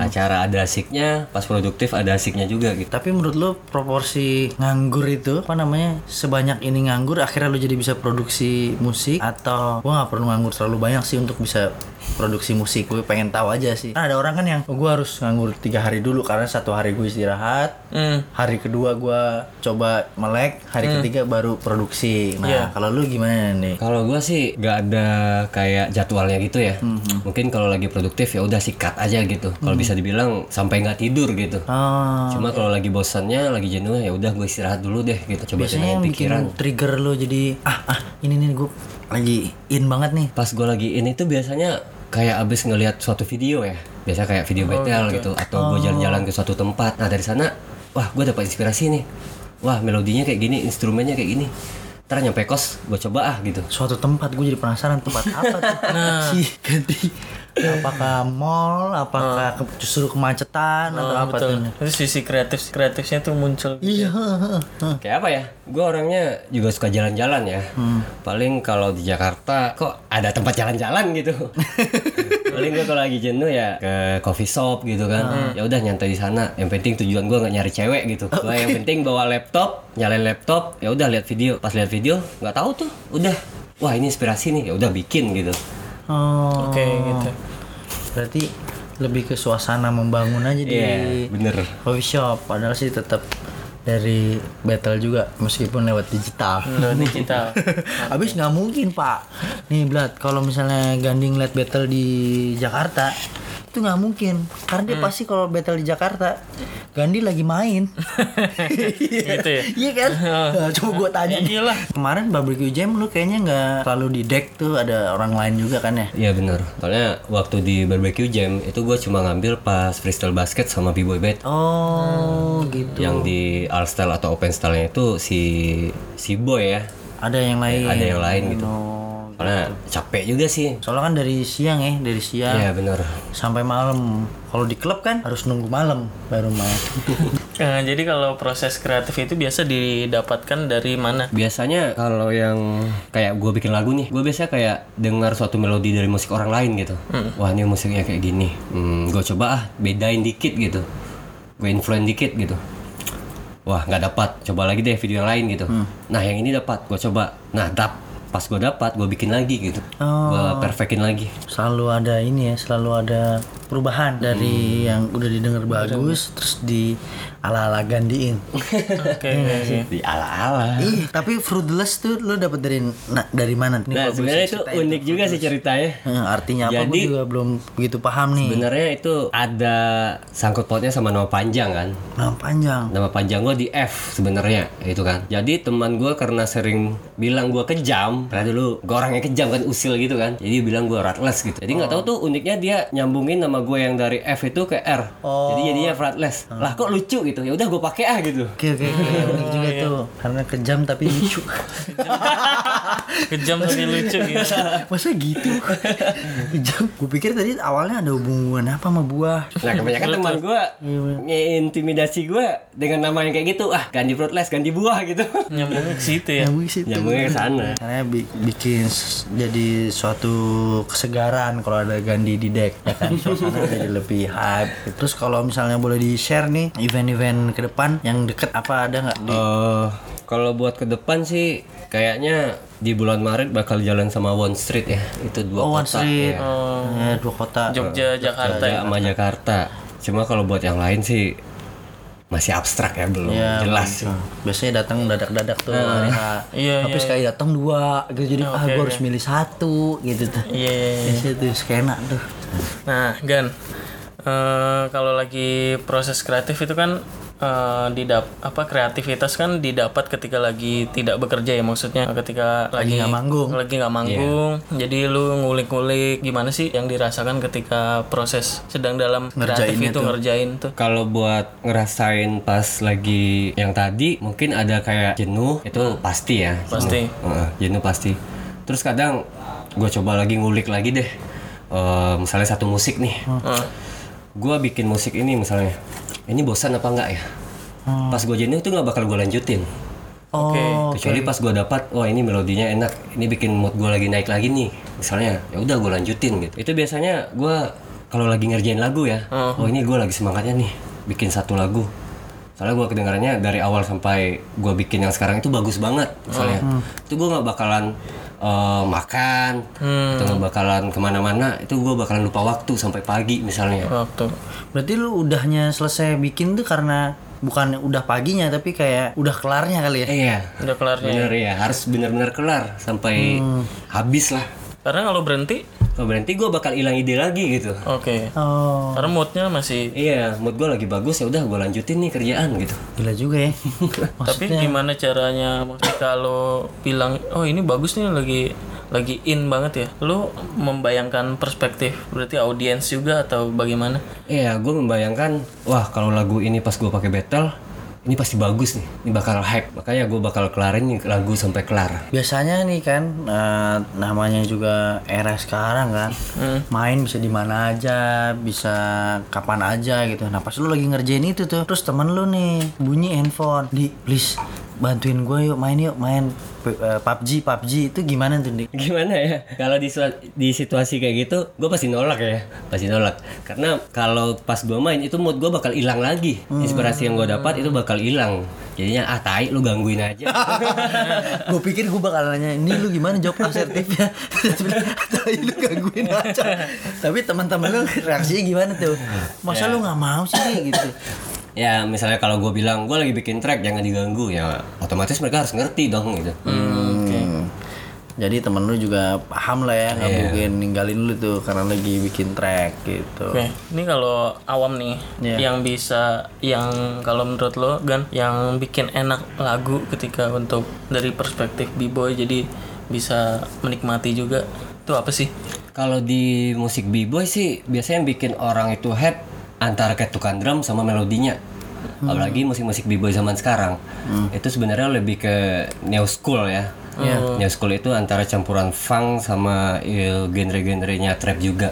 Acara ada asiknya pas produktif ada asiknya juga gitu. Tapi menurut lo proporsi nganggur itu apa namanya sebanyak ini nganggur akhirnya lo jadi bisa produksi musik? Atau gua nggak perlu nganggur terlalu banyak sih untuk bisa produksi musik gue pengen tahu aja sih. Kan ada orang kan yang oh, gue harus nganggur tiga hari dulu karena satu hari gue istirahat. Hmm. hari kedua gua coba melek hari ketiga baru produksi. Nah Iya. kalau lu gimana nih? Kalau gua sih nggak ada kayak jadwalnya gitu ya. Mungkin kalau lagi produktif ya udah sikat aja gitu. Kalau bisa dibilang sampai nggak tidur gitu. Oh, cuma kalau lagi bosannya lagi jenuh ya udah gue istirahat dulu deh gitu. Coba biasanya yang tenangin bikin pikiran. trigger lo jadi ah ah ini nih gue lagi in banget nih. Pas gue lagi ini tuh biasanya kayak abis ngelihat suatu video ya. Biasa kayak video battle gitu. atau gue jalan-jalan ke suatu tempat. Nah dari sana wah gue dapat inspirasi nih. Wah melodinya kayak gini instrumennya kayak gini. Ntar nyampe kos gue coba ah gitu. Suatu tempat gue jadi penasaran tempat apa tuh? [LAUGHS] Nah. si ganti [LAUGHS] apakah mall apakah ke- justru kemacetan atau Ah, apa betul. tuh? Itu sisi kreatif kreatifnya tuh muncul. iya kayak apa ya? Gue orangnya juga suka jalan-jalan ya. Paling kalau di Jakarta kok ada tempat jalan-jalan gitu? [LAUGHS] Paling gue kalau lagi jenuh ya ke coffee shop gitu kan. Ya udah nyantai di sana. Yang penting tujuan gue nggak nyari cewek gitu. Gue yang penting bawa laptop nyalain laptop ya udah lihat video. Pas lihat video nggak tahu tuh. Udah. Wah ini inspirasi nih. Ya udah bikin gitu oh. Oke gitu. berarti lebih ke suasana membangun aja di Iya, bener. coffee shop. Padahal sih tetap dari battle juga meskipun lewat digital. Lo digital. [LAUGHS] Habis nggak mungkin pak. Nih Blad Kalau misalnya Ganding liat battle di Jakarta Itu nggak mungkin. Karena dia pasti kalau battle di Jakarta Gandhi lagi main. [LAUGHS] Gitu ya? Iya kan? [LAUGHS] Nah, Coba gue tanya. Iyalah. Kemarin barbecue jam lu kayaknya nggak Selalu di deck tuh Ada orang lain juga kan ya? Iya bener Soalnya waktu di barbecue jam itu gue cuma ngambil pas freestyle basket sama b-boy bat Oh gitu. Yang di all style atau open style itu si si boy ya. Ada yang lain. Ada yang lain gitu. Oh, karena capek juga sih. Soalnya kan dari siang ya Dari siang Iya bener. Sampai malam. Kalau di klub kan harus nunggu malam Baru main Nah, [LAUGHS] jadi kalau proses kreatif itu biasa didapatkan dari mana? biasanya kalau yang kayak gue bikin lagu nih gue biasanya kayak dengar suatu melodi dari musik orang lain gitu. Wah ini musiknya kayak gini. Hmm, gue coba ah bedain dikit gitu. Gue influen dikit gitu. Wah nggak dapat. Coba lagi deh video yang lain gitu. Nah yang ini dapat. Gue coba. Nah dap pas gue dapat gue bikin lagi gitu Oh. gue perfectin lagi selalu ada ini ya selalu ada perubahan dari yang udah didengar bagus terus di ala ala gandiin [LAUGHS] Oke. di ala ala Ih, tapi fruitless tuh lo dapet dari na- dari mana nih? Nah sebenarnya itu unik juga sih ceritanya. Eh, artinya apa? Gue Jadi- juga belum begitu paham nih. sebenarnya itu ada sangkut pautnya sama nama panjang kan? Nah, panjang. Nama panjang gue di F sebenarnya itu kan. Jadi teman gue karena sering bilang gue kejam karena dulu gue orangnya kejam kan usil gitu kan. Jadi bilang gue ratless gitu. Jadi nggak tahu tuh uniknya dia nyambungin nama gue yang dari F itu ke R. Jadi jadinya ratless lah kok lucu gitu? Ya udah gue pakai ah gitu. Oke oke oke. Unik juga tuh karena kejam tapi lucu. [LAUGHS] Kejam tapi lucu gitu. [LAUGHS] Masa gitu? Jam, gue pikir tadi awalnya ada hubungan apa sama buah. Nah kebanyakan teman gue ngeintimidasi gue dengan nama yang kayak gitu. Ah ganti fruitless ganti buah gitu. Nyambungnya ke situ ya? Nyambung sih. nyambungnya ke sana. Karena bi- bikin jadi suatu kesegaran kalau ada Gandhi di deck ya kan? suasana [LAUGHS] [LAUGHS] jadi lebih hype. Terus kalau misalnya boleh di share nih event-event ke depan yang deket apa ada nggak? Di- Eh, kalau buat ke depan sih kayaknya di bulan Maret bakal jalan sama One Street ya itu dua Oh, One kota Street. ya. Ya, dua kota. Jogja Jakarta Jogja ya sama Jakarta cuma kalau buat yang lain sih masih abstrak ya belum Ya, jelas betul. Biasanya datang dadak-dadak tuh hari H. Iya, Tapi iya, sekali datang dua gitu jadi ah Oke, gue harus milih satu gitu tuh. iya iya, iya. Biasanya tuh skena tuh. Nah, Gan, eh, kalau lagi proses kreatif itu kan eh, didap apa kreativitas kan didapat ketika lagi tidak bekerja ya maksudnya ketika lagi nggak manggung. lagi nggak manggung. Jadi lu ngulik-ngulik gimana sih yang dirasakan ketika proses sedang dalam kreatif itu tuh. ngerjain tuh? Kalau buat ngerasain pas lagi yang tadi mungkin ada kayak jenuh itu pasti ya. Pasti. jenuh, Heeh, jenuh pasti. Terus kadang gue coba lagi ngulik lagi deh Eh, misalnya satu musik nih. Eh, gue bikin musik ini misalnya ini bosan apa enggak ya? Hmm. pas gue jenuh itu nggak bakal gue lanjutin. Oke. Oh, kecuali pas gue dapat wah ini melodinya enak ini bikin mood gue lagi naik lagi nih. Misalnya ya udah gue lanjutin gitu. Itu biasanya gue kalau lagi ngerjain lagu ya oh ini gue lagi semangatnya nih bikin satu lagu. Soalnya gue kedengarannya dari awal sampai gue bikin yang sekarang itu bagus banget misalnya. Itu gue nggak bakalan eh, makan atau nggak bakalan ke mana-mana itu gue bakalan lupa waktu sampai pagi misalnya. Waktu. Berarti lu udahnya selesai bikin tuh karena bukan udah paginya tapi kayak udah kelarnya kali ya. Eh, iya. Udah kelarnya bener ya harus bener-bener kelar sampai habis lah. Karena kalau berhenti kalau berhenti gue bakal hilang ide lagi gitu oke Oh, karena moodnya masih Iya, mood gue lagi bagus ya udah gue lanjutin nih kerjaan gitu. gila juga ya. [LAUGHS] Tapi gimana caranya lo bilang oh ini bagus nih lagi lagi in banget ya. Lo membayangkan perspektif berarti audiens juga atau bagaimana? Iya, gue membayangkan, wah kalau lagu ini pas gue pakai battle, ini pasti bagus nih, ini bakal hype. Makanya gue bakal kelarin nih lagu sampai kelar. Biasanya nih kan eh, namanya juga era sekarang kan. Main bisa di mana aja, bisa kapan aja gitu. Nah, pas lu lagi ngerjain itu tuh, terus temen lu nih bunyi handphone. Di, please bantuin gue yuk main yuk main P- eh, PUBG PUBG itu gimana tuh Dik? Gimana ya? Kalau di, di situasi kayak gitu, gue pasti nolak ya, pasti nolak. Karena kalau pas gue main itu mood gue bakal hilang lagi. Inspirasi yang gue dapat itu bakal hilang. Jadinya ah tai lu gangguin aja. [LAUGHS] gue pikir gue bakal nanya ini lu gimana jawab asertifnya [LAUGHS] tapi lu gangguin aja tapi teman-teman lu reaksinya gimana tuh masa lu nggak mau sih gitu ya misalnya kalau gue bilang gue lagi bikin track jangan diganggu ya otomatis mereka harus ngerti dong gitu. Hmm. jadi temen lu juga paham lah ya nggak mungkin ninggalin lu tuh karena lagi bikin track gitu Oke, ini kalau awam nih Iya. yang bisa yang kalau menurut lo kan yang bikin enak lagu ketika untuk dari perspektif b-boy jadi bisa menikmati juga itu apa sih? Kalau di musik b-boy sih biasanya yang bikin orang itu hype antara ketukan drum sama melodinya. Apalagi musik-musik b-boy zaman sekarang. Itu sebenarnya lebih ke neo school ya. Neo school itu antara campuran funk sama eh, genre-genrenya trap juga.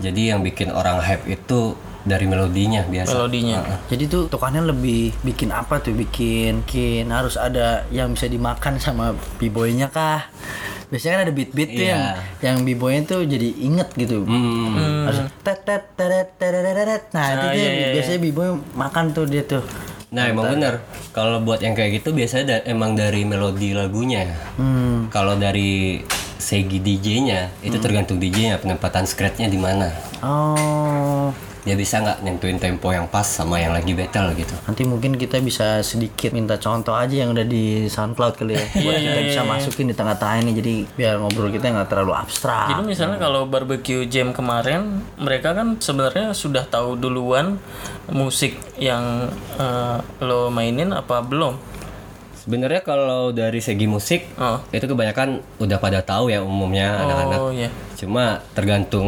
Jadi yang bikin orang hype itu dari melodinya biasa. Melodinya. jadi tuh tukannya lebih bikin apa tuh bikin bikin harus ada yang bisa dimakan sama b-boynya kah biasanya kan ada beat-beat tuh Iya. yang yang b-boynya tuh jadi inget gitu. Hmm. harus tet tet teret teret teret. nah itu Ah, dia iya, iya, biasanya b-boy makan tuh dia tuh. Nah emang bener. Kalau buat yang kayak gitu biasanya da- emang dari melodi lagunya. Hmm. Kalau dari segi DJ-nya Itu tergantung DJ-nya penempatan scratch-nya di mana. Oh Dia bisa nggak nyentuhin tempo yang pas sama yang lagi battle gitu? Nanti mungkin kita bisa sedikit minta contoh aja yang udah di SoundCloud kali ya. Buat kita bisa masukin di tengah-tengah ini. Jadi biar ngobrol kita nggak terlalu abstrak. Jadi misalnya kalau barbecue jam kemarin mereka kan sebenarnya sudah tahu duluan musik yang eh, lo mainin apa belum? Sebenarnya kalau dari segi musik Oh. Itu kebanyakan udah pada tahu ya umumnya anak-anak Oh iya. Cuma tergantung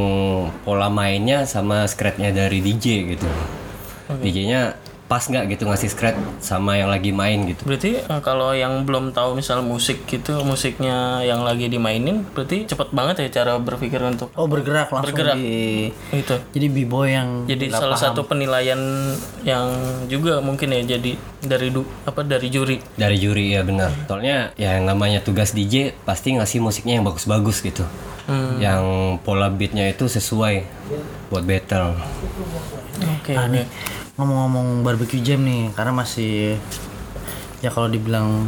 pola mainnya sama scratch-nya dari DJ gitu DJ-nya pas nggak gitu ngasih scratch sama yang lagi main gitu Berarti eh, kalau yang belum tahu misal musik gitu, musiknya yang lagi dimainin, berarti cepet banget ya cara berpikir untuk Oh bergerak langsung Bergerak. di itu. jadi b-boy yang Jadi salah paham. satu penilaian yang juga mungkin ya jadi dari du, apa dari juri. dari juri ya benar soalnya ya yang namanya tugas DJ pasti ngasih musiknya yang bagus-bagus gitu yang pola beatnya itu sesuai buat battle Oke. Nah, oke. nih, ngomong-ngomong barbecue jam nih karena masih ya kalau dibilang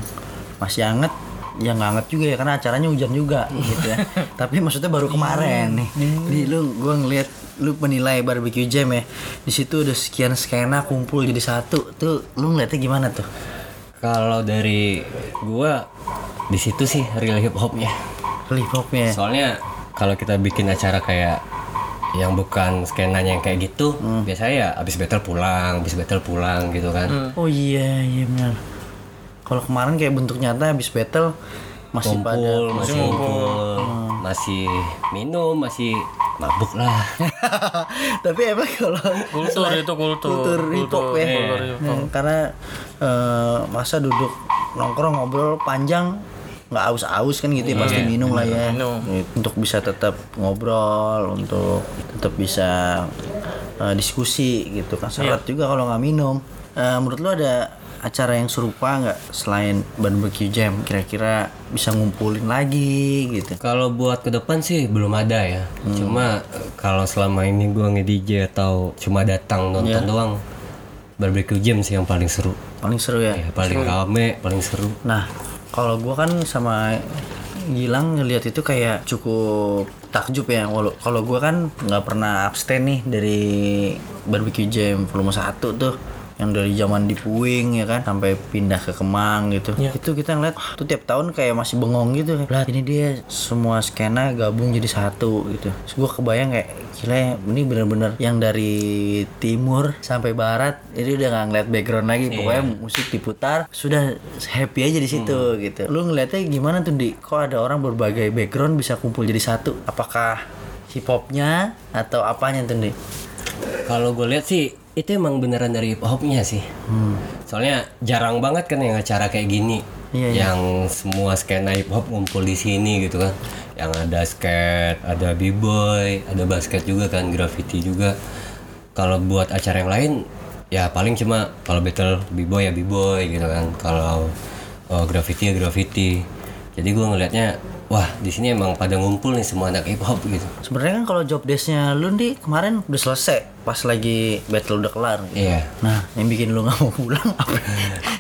masih anget ya nggak anget juga ya karena acaranya hujan juga gitu ya. [LAUGHS] Tapi maksudnya baru kemarin nih. di lu gua ngeliat lu menilai barbecue jam ya. Di situ udah sekian skena kumpul jadi satu. Tuh lu ngeliatnya gimana tuh? Kalau dari gua di situ sih real hip hopnya. Hip hopnya. Soalnya kalau kita bikin acara kayak yang bukan skenanya yang kayak gitu biasanya ya abis battle pulang abis battle pulang gitu kan. Oh iya iya benar. Kalau kemarin kayak bentuk nyata habis battle masih pada kumpul. masih ngumpul masih minum masih mabuk lah. [LAUGHS] Tapi emang kalau Kultur itu kultur. kultur hip hop ya. kultur. Hmm, karena eh, masa duduk nongkrong ngobrol panjang nggak aus-aus kan gitu ya pasti minum lah ya. minum. Untuk bisa tetap ngobrol untuk tetap bisa eh, diskusi gitu kan. Syarat juga kalau nggak minum. Eh, menurut lo ada acara yang serupa nggak selain barbecue jam? Kira-kira bisa ngumpulin lagi gitu. Kalau buat ke depan sih belum ada ya. Cuma eh, kalau selama ini gua nge-DJ atau cuma datang nonton doang, barbecue jam sih yang paling seru. paling seru ya? Ya, paling rame, paling seru. Nah, kalau gua kan sama Gilang ngelihat itu kayak cukup takjub ya. Walau kalau gua kan nggak pernah abstain nih dari barbecue jam volume 1 tuh yang dari zaman di Puing ya kan sampai pindah ke Kemang gitu. Itu kita ngeliat wah, tuh tiap tahun kayak masih bengong gitu. Lah. Ini dia semua skena gabung jadi satu gitu. Terus gua kebayang kayak gila ya, ini bener-bener yang dari timur sampai barat ini udah nggak ngeliat background lagi. Pokoknya musik diputar sudah happy aja di situ gitu. Lu ngeliatnya gimana tuh di kok ada orang berbagai background bisa kumpul jadi satu? Apakah hip hopnya atau apanya tuh di Kalau gue lihat sih itu emang beneran dari hip hopnya sih. Soalnya jarang banget kan yang acara kayak gini. Iya, iya. yang semua skena hip hop ngumpul di sini gitu kan. Yang ada skate, ada b-boy, ada basket juga kan, graffiti juga. Kalau buat acara yang lain ya paling cuma kalau battle b-boy ya b-boy gitu kan. Kalau oh, graffiti ya graffiti. Jadi gue ngelihatnya wah di sini emang pada ngumpul nih semua anak hip hop gitu. sebenarnya kan kalau job desknya lu di kemarin udah selesai pas lagi battle udah kelar gitu. Iya. nah yang bikin lu nggak mau pulang apa [LAUGHS]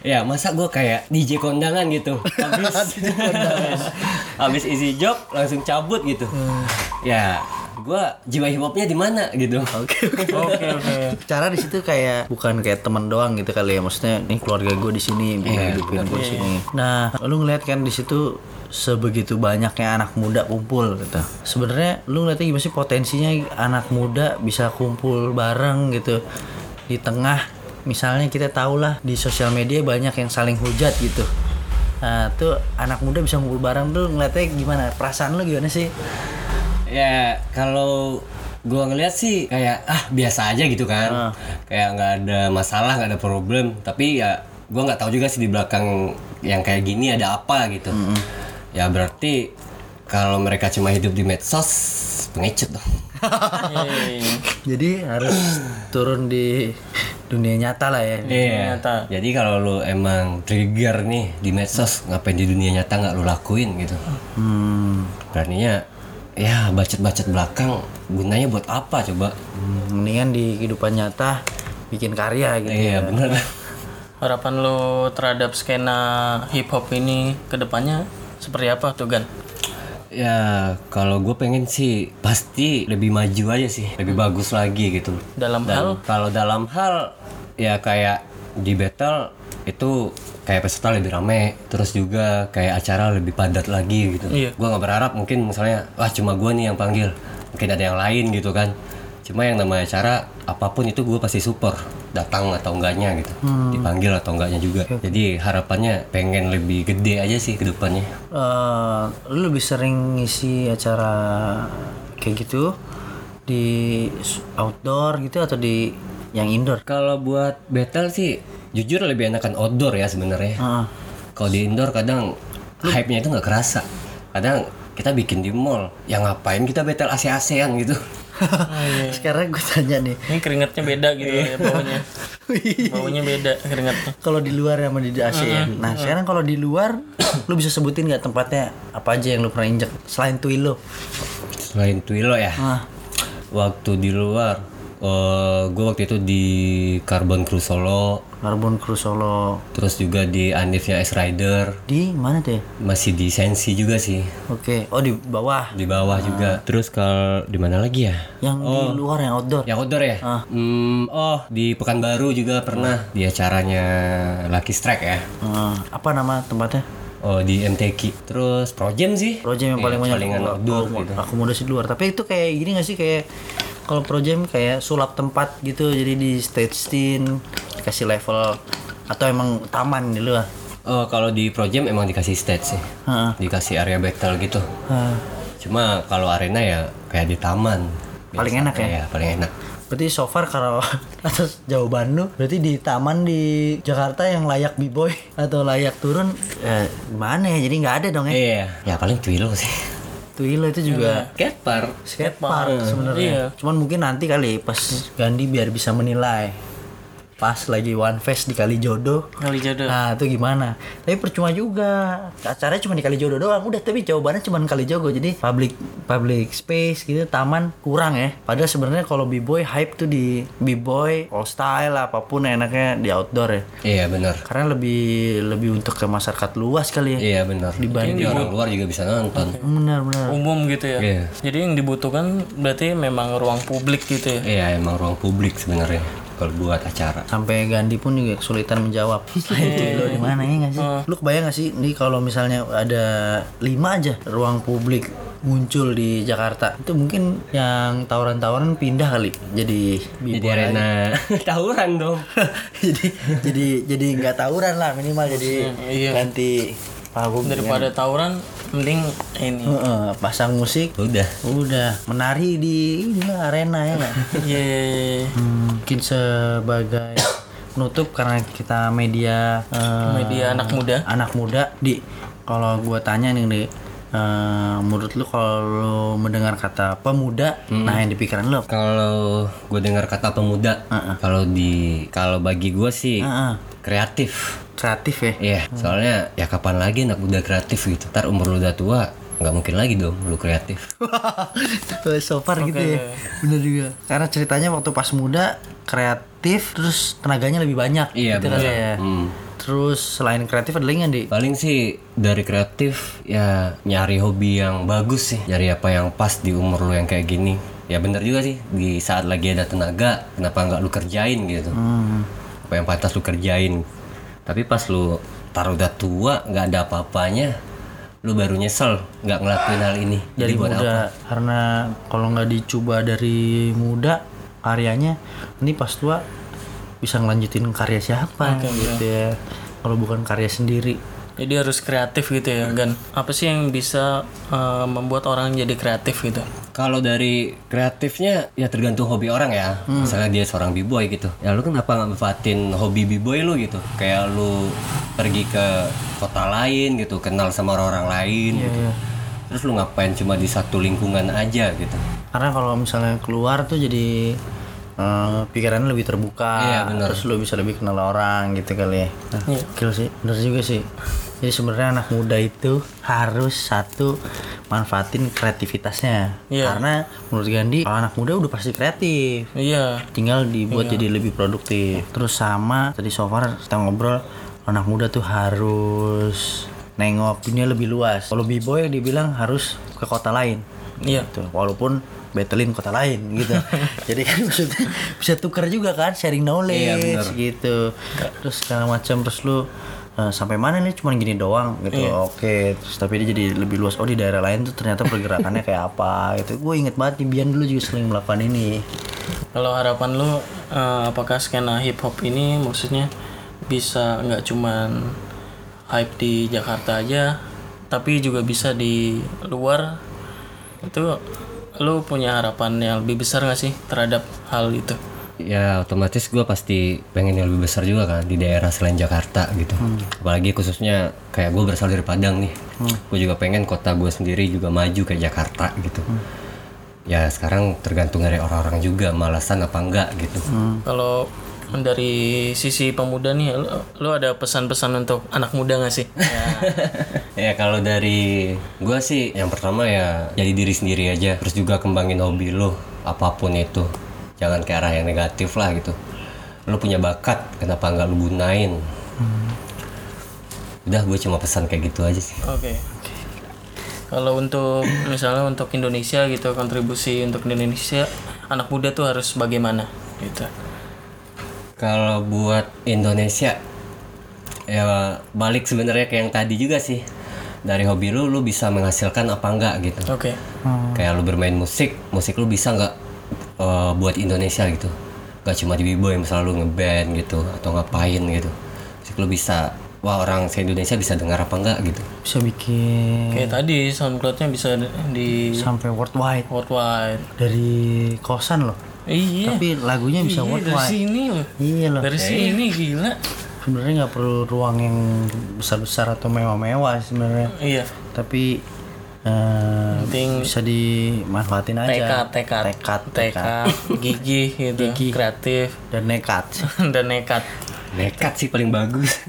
Ya masa gue kayak DJ kondangan gitu Habis [LAUGHS] Habis isi job langsung cabut gitu Ya gue jiwa hip hopnya di mana gitu. Oke oke. Oke cara di situ kayak bukan kayak teman doang gitu kali ya. Maksudnya ini keluarga gue di sini Iya, hidupin gue di sini. Nah lu ngeliat kan di situ sebegitu banyaknya anak muda kumpul gitu. Sebenarnya lu ngeliatnya gimana sih potensinya anak muda bisa kumpul bareng gitu? Di tengah misalnya kita tahu lah di sosial media banyak yang saling hujat gitu. Nah tuh anak muda bisa kumpul bareng tuh ngeliatnya gimana? Perasaan lu gimana sih Ya kalau gue ngeliat sih kayak ah biasa aja gitu kan. Kayak nggak ada masalah nggak ada problem. Tapi ya gue nggak tahu juga sih di belakang yang kayak gini ada apa gitu. Ya berarti kalau mereka cuma hidup di medsos pengecut dong. [LAUGHS] Jadi harus turun di dunia nyata lah ya Iya. Nyata. Jadi kalau lu emang trigger nih di medsos, ngapain di dunia nyata nggak lu lakuin gitu? Hmm, Beraninya ya bacot-bacot belakang gunanya buat apa coba? hmm, mendingan di kehidupan nyata bikin karya gitu. Iya bener. Harapan lo terhadap skena hip hop ini ke depannya seperti apa tuh Gan? Ya kalau gue pengen sih pasti lebih maju aja sih, lebih bagus lagi gitu. Dalam Dan hal kalau dalam hal ya kayak di battle itu kayak peserta lebih rame, terus juga kayak acara lebih padat lagi gitu. Iya. Gua nggak berharap mungkin misalnya wah cuma gua nih yang panggil, mungkin ada yang lain gitu kan. Cuma yang namanya acara apa pun itu gue pasti support, datang atau enggaknya gitu, dipanggil atau enggaknya juga. Jadi harapannya pengen lebih gede aja sih ke depannya. Eh, lu lebih sering ngisi acara kayak gitu di outdoor gitu atau di yang indoor Kalau buat battle sih jujur lebih enakan outdoor ya sebenarnya. Heeh. Kalau di indoor kadang hype-nya itu nggak kerasa. Kadang kita bikin di mall, yang ngapain kita battle AC-ACan gitu. [LAUGHS] sekarang gue tanya nih Ini keringatnya beda gitu ya baunya. [LAUGHS] Baunya beda keringatnya. kalau di luar sama di AC ya nah sekarang kalau di luar [COUGHS] lu bisa sebutin nggak tempatnya apa aja yang lu pernah injek selain Twilo Selain Twilo ya, ah waktu di luar, gue waktu itu di Carbon Crew Solo, Carbon Crew Solo terus juga di Anifnya S Rider, di mana tuh ya? masih di Sensi juga sih, Oke, oh di bawah. di bawah juga. Terus kalau di mana lagi ya? Yang di luar yang outdoor. Yang outdoor ya? Hmm, oh di Pekanbaru juga pernah di acaranya Lucky Strike ya. Ah, apa nama tempatnya? Oh di MTQ. Terus Projem sih. Projem yang Iya, paling banyak palingan aku- outdoor aku- gitu. akomodasi di luar. Tapi itu kayak gini gak sih kayak kalau Projem kayak sulap tempat gitu. Jadi di stage scene dikasih level atau emang taman di luar. Oh kalau di Projem emang dikasih stage sih. Heeh. Dikasih area battle gitu. Ah, Cuma kalau arena ya kayak di taman. Paling enak ya? Iya, paling enak. Berarti so far kalau [LAUGHS] atas jawaban lu berarti di taman di Jakarta yang layak b-boy atau layak turun eh, mana ya? Jadi nggak ada dong ya. Iya, ya paling Twilo sih. Twilo itu juga Skatepark. skatepark sebenarnya. Iya. Cuman mungkin nanti kali pas Gandhi biar bisa menilai. Pas lagi one face di kali jodoh. Kali jodoh. Nah itu gimana? Tapi percuma juga. Acaranya cuma di kali jodoh doang. Udah tapi jawabannya cuma kali jodoh. Jadi public public space gitu taman kurang ya. Padahal sebenarnya kalau b-boy hype tuh di b-boy, all style apa pun enaknya di outdoor ya. Iya benar. Karena lebih lebih untuk ke masyarakat luas kali ya. Iya benar. Dibanding- Jadi orang luar juga bisa nonton. Benar benar. Umum gitu ya. Iya. Jadi yang dibutuhkan berarti memang ruang publik gitu ya. Iya emang ruang publik sebenarnya kalau buat acara. sampai Gandhi pun juga kesulitan menjawab. Itu [LAUGHS] lo di mana ya nggak sih? Lu kebayang nggak sih? Nih kalau misalnya ada lima aja ruang publik muncul di Jakarta itu mungkin yang tawuran-tawuran pindah kali. Jadi Jadi arena [LAUGHS] tawuran dong. [LAUGHS] jadi jadi jadi nggak tawuran lah minimal. Jadi Iya. ganti panggung Daripada tawuran mending ini. Heeh, pasang musik Udah. udah menari di inilah arena ya nggak [LAUGHS] Iya. iya, iya. Hmm, mungkin sebagai penutup karena kita media eh, Media anak muda. anak muda di kalau gua tanya nih di eh, menurut lu kalau mendengar kata pemuda nah yang di pikiran lu? Kalau gue dengar kata pemuda, kalau di kalau bagi gue sih Heeh, kreatif. kreatif ya Iya, soalnya ya kapan lagi anak muda kreatif gitu. Ntar umur lu udah tua, nggak mungkin lagi dong lu kreatif. [LAUGHS] so far gitu ya bener juga karena ceritanya waktu pas muda kreatif terus tenaganya lebih banyak Iya, gitu kali benar. ya Hmm. Terus selain kreatif ada lagi nggak di Paling sih dari kreatif ya nyari hobi yang bagus sih, nyari apa yang pas di umur lu yang kayak gini. Ya bener juga sih di saat lagi ada tenaga, kenapa nggak lu kerjain gitu? Hmm. Apa yang pantas lu kerjain. Tapi pas lu taruh udah tua nggak ada apa-apanya, lu baru nyesel nggak ngelakuin hal ini. Jadi buat muda apa? karena kalau nggak dicoba dari muda karyanya ini pas tua bisa ngelanjutin karya siapa gitu ya kalau bukan karya sendiri Jadi harus kreatif gitu ya, Gan. Apa sih yang bisa eh, membuat orang jadi kreatif gitu? Kalau dari kreatifnya ya tergantung hobi orang ya. Misalnya dia seorang b-boy gitu. Ya lu kenapa nggak manfaatin hobi b-boy lu gitu? Kayak lu pergi ke kota lain gitu, kenal sama orang-orang lain gitu. Terus lu ngapain cuma di satu lingkungan aja gitu. karena kalau misalnya keluar tuh jadi eh, pikirannya lebih terbuka. Iya, bener. terus lu bisa lebih kenal orang gitu kali ya. Nah, gokil sih bener juga sih. Jadi sebenarnya anak muda itu harus satu manfaatin kreativitasnya. Iya. karena menurut Gandhi kalau anak muda udah pasti kreatif. Iya. tinggal dibuat jadi lebih produktif. Terus sama tadi so far kita ngobrol anak muda tuh harus nengok dunia lebih luas. Kalau b-boy dibilang harus ke kota lain. Iya. gitu. Walaupun battlein kota lain gitu. [LAUGHS] Jadi kan maksudnya bisa tuker juga kan sharing knowledge Iya, bener. gitu. Terus segala macam terus lu eh, sampai mana nih? Cuman gini doang gitu. Oke terus tapi dia jadi lebih luas oh di daerah lain tuh ternyata pergerakannya kayak apa gitu. Gue inget banget nih Bian dulu juga sering melakukan ini. Kalau harapan lu eh, apakah skena hip hop ini maksudnya bisa nggak cuman hype di Jakarta aja, tapi juga bisa di luar? Itu lu punya harapan yang lebih besar nggak sih terhadap hal itu? ya otomatis gue pasti pengen yang lebih besar juga kan di daerah selain Jakarta gitu. Apalagi khususnya kayak gue berasal dari Padang nih. Gue juga pengen kota gue sendiri juga maju kayak Jakarta gitu. Ya sekarang tergantung dari orang-orang juga malasan apa enggak gitu. Kalau dari sisi pemuda nih, lo, lo ada pesan-pesan untuk anak muda gak sih? Ya, [LAUGHS] ya kalau dari gue sih yang pertama ya jadi diri sendiri aja terus juga kembangin hobi lo apa pun itu jangan ke arah yang negatif lah gitu lo punya bakat kenapa nggak lo gunain udah gue cuma pesan kayak gitu aja sih Oke. Kalau untuk misalnya untuk Indonesia gitu kontribusi untuk Indonesia anak muda tuh harus bagaimana gitu. Kalau buat Indonesia ya balik sebenarnya kayak yang tadi juga sih dari hobi lu lu bisa menghasilkan apa enggak gitu Oke. kayak lu bermain musik musik lu bisa nggak eh, buat Indonesia gitu gak cuma di b-boy misalnya lu ngeband gitu atau ngapain gitu musik lu bisa wah orang se Indonesia bisa dengar apa enggak gitu Bisa bikin Kayak tadi SoundCloud-nya bisa di sampai worldwide worldwide. dari kosan loh. Iya. Tapi lagunya bisa Iya, dari worldwide. sini loh. Iya loh. Dari sini gila. Sebenarnya nggak perlu ruang yang besar-besar atau mewah-mewah sebenarnya. Iya. Tapi eh, Penting bisa dimanfaatin aja. tekad, tekad, tekad, tekad, gigih gitu, kreatif dan nekat. [LAUGHS] dan nekat. Nekat sih paling bagus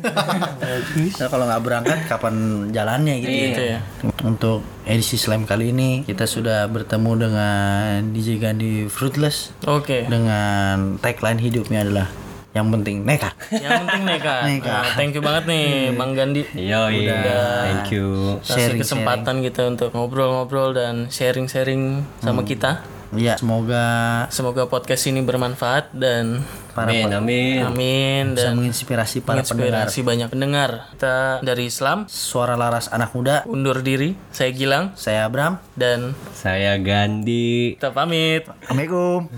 Nah, kalau nggak berangkat kapan jalannya gitu, Gitu ya. Untuk edisi slam kali ini kita sudah bertemu dengan DJ Gandhi Fruitless Oke. dengan tagline hidupnya adalah yang penting nekat. Yang penting nekat. [LAUGHS] Nekat. Nah, thank you banget nih Bang Gandhi. Yo, iya. Thank you. Kasih kesempatan kita untuk ngobrol-ngobrol dan sharing-sharing sama kita. Iya, semoga Semoga podcast ini bermanfaat dan para Amin, amin. amin bisa dan menginspirasi para pendengar. menginspirasi banyak pendengar. Kita dari Islam Suara laras anak muda. undur diri. Saya Gilang Saya Abram. dan Saya Gandhi. kita pamit. Assalamualaikum.